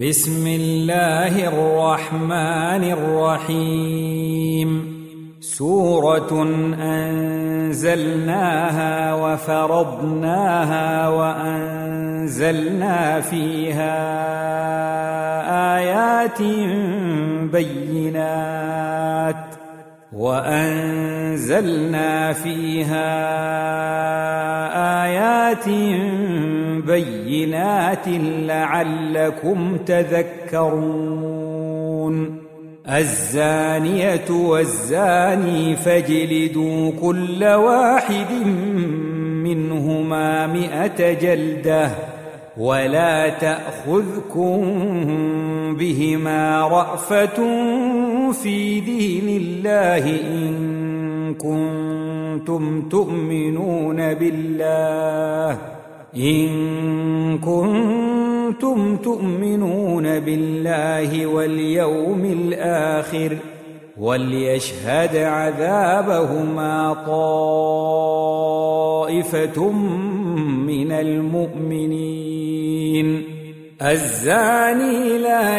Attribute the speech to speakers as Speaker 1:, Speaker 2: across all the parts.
Speaker 1: بسم الله الرحمن الرحيم سوره انزلناها وفرضناها وانزلنا فيها ايات بينات وأنزلنا فيها آيات بينات لعلكم تذكرون. الزانية والزاني فاجلدوا كل واحد منهما مائه جلدة ولا تأخذكم بهما رأفة في دين الله إن كنتم تؤمنون بالله. إن كنتم تؤمنون بالله واليوم الآخر وليشهد عذابهما طائفة من المؤمنين. الزاني لا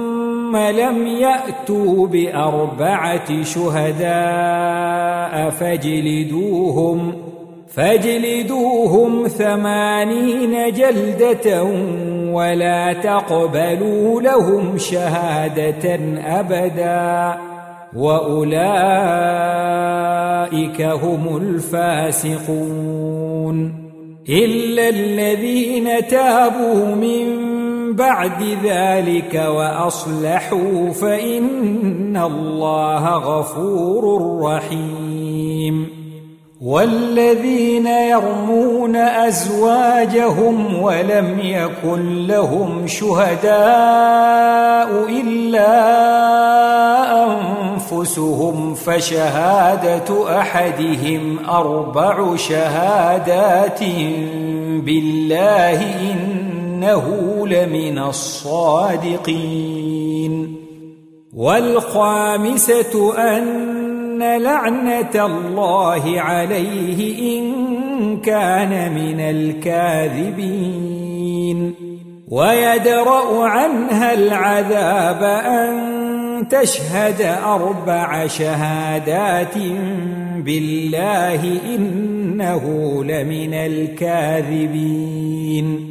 Speaker 1: لم يأتوا بأربعة شهداء فاجلدوهم فاجلدوهم ثمانين جلدة ولا تقبلوا لهم شهادة أبدا وأولئك هم الفاسقون. إلا الذين تابوا من بعد ذلك وأصلحوا فإن الله غفور رحيم. والذين يرمون أزواجهم ولم يكن لهم شهداء إلا أنفسهم فشهادة أحدهم أربع شهادات بالله إنه لمن الصادقين. والخامسة أن لعنة الله عليه إن كان من الكاذبين. ويدرأ عنها العذاب أن تشهد أربع شهادات بالله إنه لمن الكاذبين.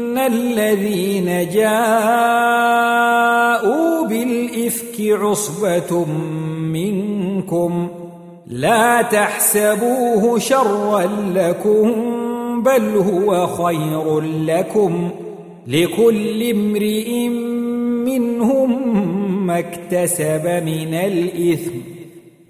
Speaker 1: ان الذين جاءوا بالافك عصبه منكم لا تحسبوه شرا لكم بل هو خير لكم لكل امرئ منهم ما اكتسب من الاثم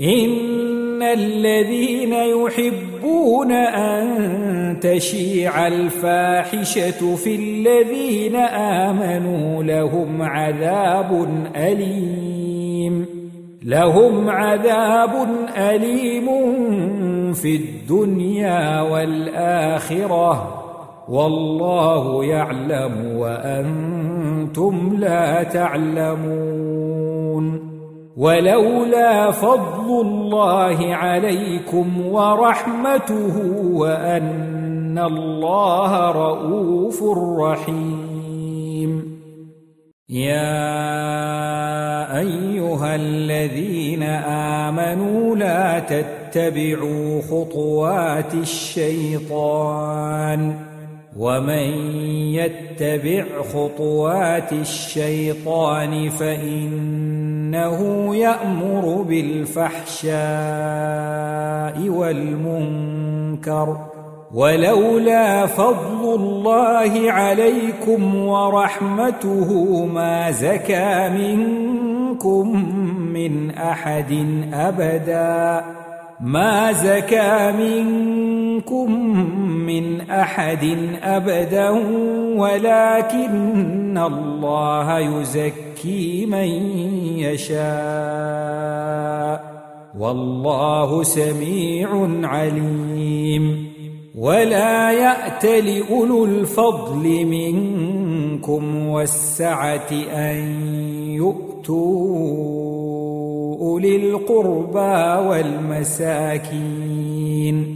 Speaker 1: إن الذين يحبون أن تشيع الفاحشة في الذين آمنوا لهم عذاب أليم لهم عذاب أليم في الدنيا والآخرة والله يعلم وأنتم لا تعلمون ولولا فضل الله عليكم ورحمته وأن الله رؤوف رحيم. يا أيها الذين آمنوا لا تتبعوا خطوات الشيطان ومن يتبع خطوات الشيطان فإنه يأمر بالفحشاء والمنكر ولولا فضل الله عليكم ورحمته ما زكى منكم من أحد أبدا ما زكى منكم من أحد أبدا ولكن الله يزكي من يشاء. والله سميع عليم. ولا يأت لأولو الفضل منكم والسعة أن يؤتوا أولي القربى والمساكين.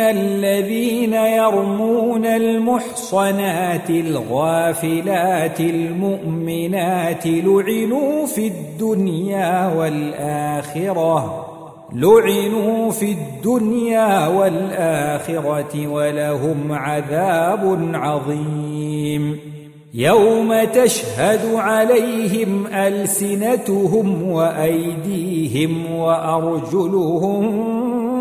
Speaker 1: الذين يرمون المحصنات الغافلات المؤمنات لعنوا في الدنيا والآخرة لعنوا في الدنيا والآخرة ولهم عذاب عظيم يوم تشهد عليهم ألسنتهم وأيديهم وأرجلهم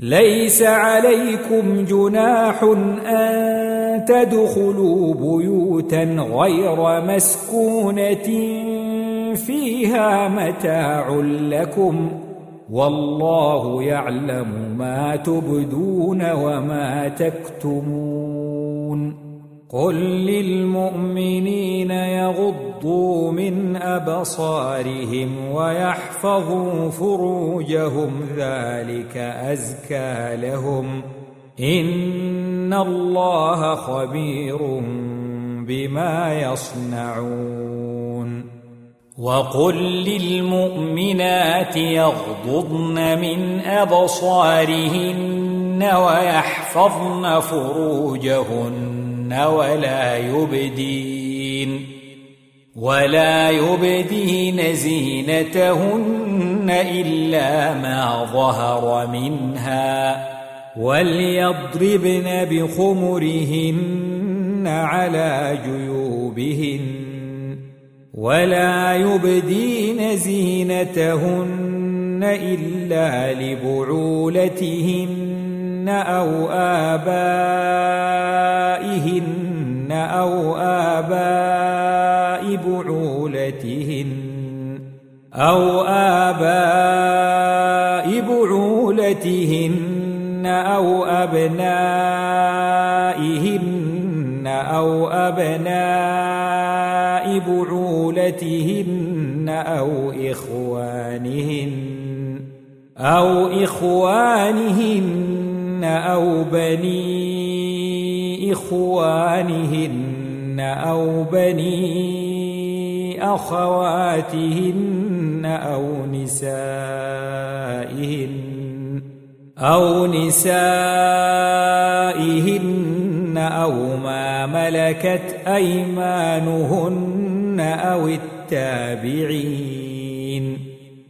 Speaker 1: ليس عليكم جناح أن تدخلوا بيوتا غير مسكونة فيها متاع لكم والله يعلم ما تبدون وما تكتمون قل للمؤمنين يغضوا من ابصارهم ويحفظوا فروجهم ذلك ازكى لهم ان الله خبير بما يصنعون وقل للمؤمنات يغضضن من ابصارهن ويحفظن فروجهن ولا يبدين ولا يبدين زينتهن إلا ما ظهر منها وليضربن بخمرهن على جيوبهن ولا يبدين زينتهن إلا لبعولتهن أو آبائهن آباء بعولتهن أو آباء بعولتهن أو أبنائهن أو أبناء بعولتهن أو إخوانهن أو إخوانهن أو بني إخوانهن أو بني أخواتهن أو نسائهن أو نسائهن أو ما ملكت أيمانهن أو التابعين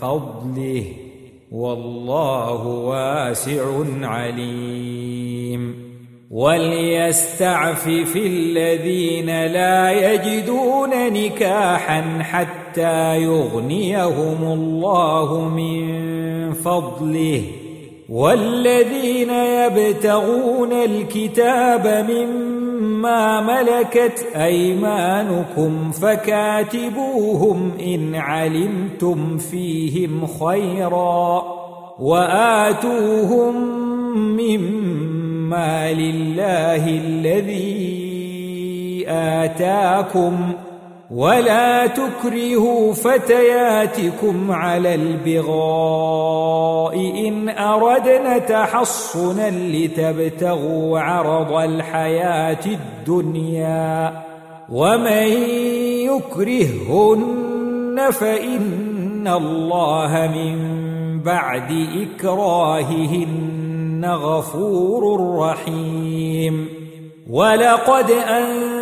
Speaker 1: فضله والله واسع عليم وليستعفف الذين لا يجدون نكاحا حتى يغنيهم الله من فضله والذين يبتغون الكتاب مما ملكت أيمانكم فكاتبوهم إن علمتم فيهم خيرا وآتوهم مما لله الذي آتاكم ولا تكرهوا فتياتكم على البغاء إن أردنا تحصنا لتبتغوا عرض الحياة الدنيا ومن يكرههن فإن الله من بعد إكراههن غفور رحيم. ولقد أن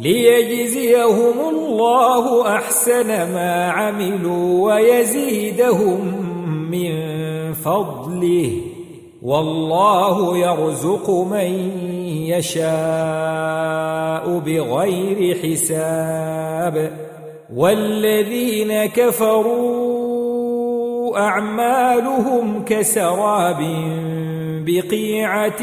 Speaker 1: ليجزيهم الله أحسن ما عملوا ويزيدهم من فضله. والله يرزق من يشاء بغير حساب. والذين كفروا أعمالهم كسراب بقيعة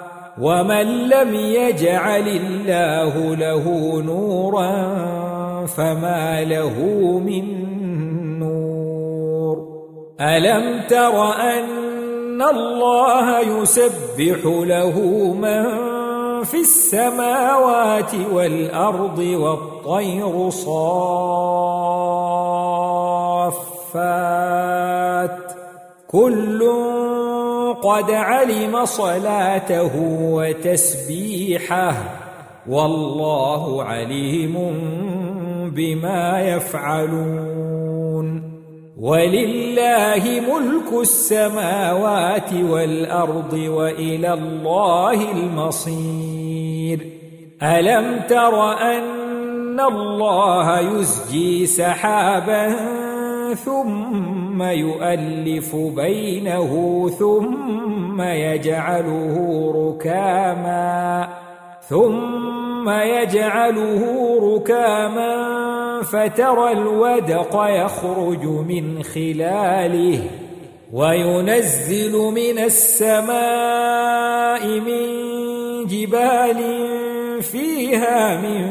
Speaker 1: ومن لم يجعل الله له نورا فما له من نور ألم تر أن الله يسبح له من في السماوات والأرض والطير صافات كل قد علم صلاته وتسبيحه والله عليم بما يفعلون. ولله ملك السماوات والأرض وإلى الله المصير. ألم تر أن الله يزجي سحابا ثم يؤلف بينه ثم يجعله ركاما ثم يجعله ركاما فترى الودق يخرج من خلاله وينزل من السماء من جبال فيها من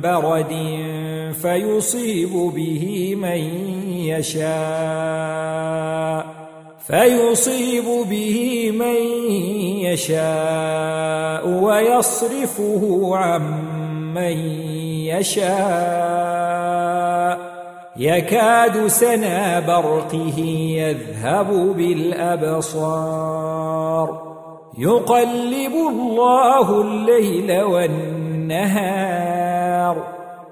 Speaker 1: برد فيصيب به من يشاء فيصيب به من يشاء ويصرفه عن من يشاء. يكاد سنا برقه يذهب بالأبصار. يقلب الله الليل والنهار.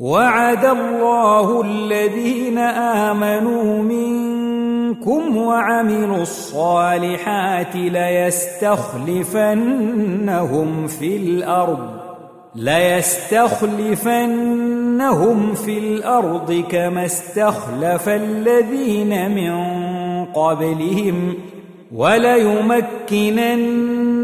Speaker 1: وعد الله الذين آمنوا منكم وعملوا الصالحات ليستخلفنهم في الأرض ليستخلفنهم في الأرض كما استخلف الذين من قبلهم وليمكنن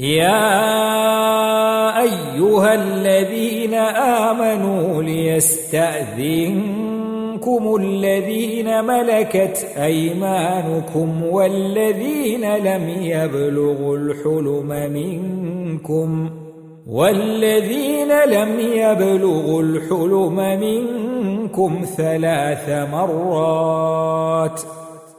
Speaker 1: يا أيها الذين آمنوا ليستأذنكم الذين ملكت أيمانكم والذين لم يبلغوا الحلم منكم والذين لم يبلغوا الحلم منكم ثلاث مرات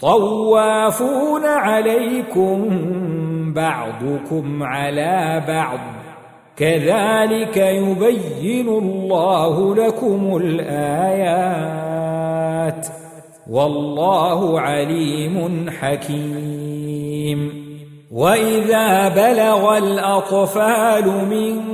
Speaker 1: طوافون عليكم بعضكم على بعض. كذلك يبين الله لكم الآيات. والله عليم حكيم. وإذا بلغ الأطفال منكم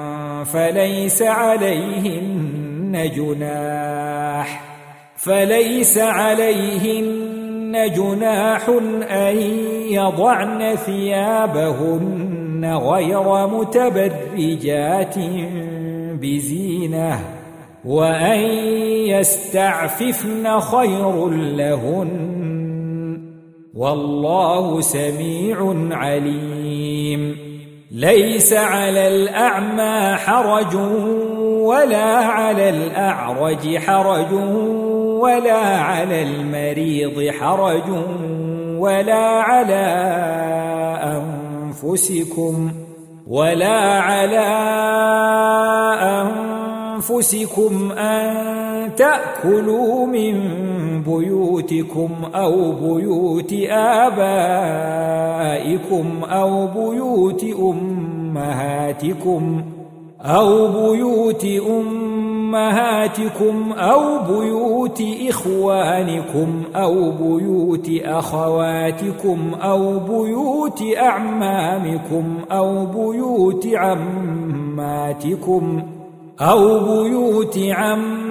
Speaker 1: فليس عليهن جناح. فليس عليهن جناح أن يضعن ثيابهن غير متبرجات بزينة وأن يستعففن خير لهن. والله سميع عليم. ليس على الأعمى حرج ولا على الأعرج حرج ولا على المريض حرج ولا على أنفسكم ولا على أنفسكم أن تأكلوا من بيوتكم أو بيوت آبائكم أو بيوت أمهاتكم أو بيوت أمهاتكم أو بيوت إخوانكم أو بيوت أخواتكم أو بيوت أعمامكم أو بيوت عماتكم أو بيوت عماتكم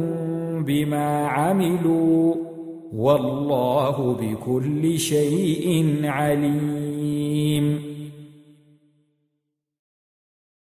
Speaker 1: بما عملوا والله بكل شيء عليم.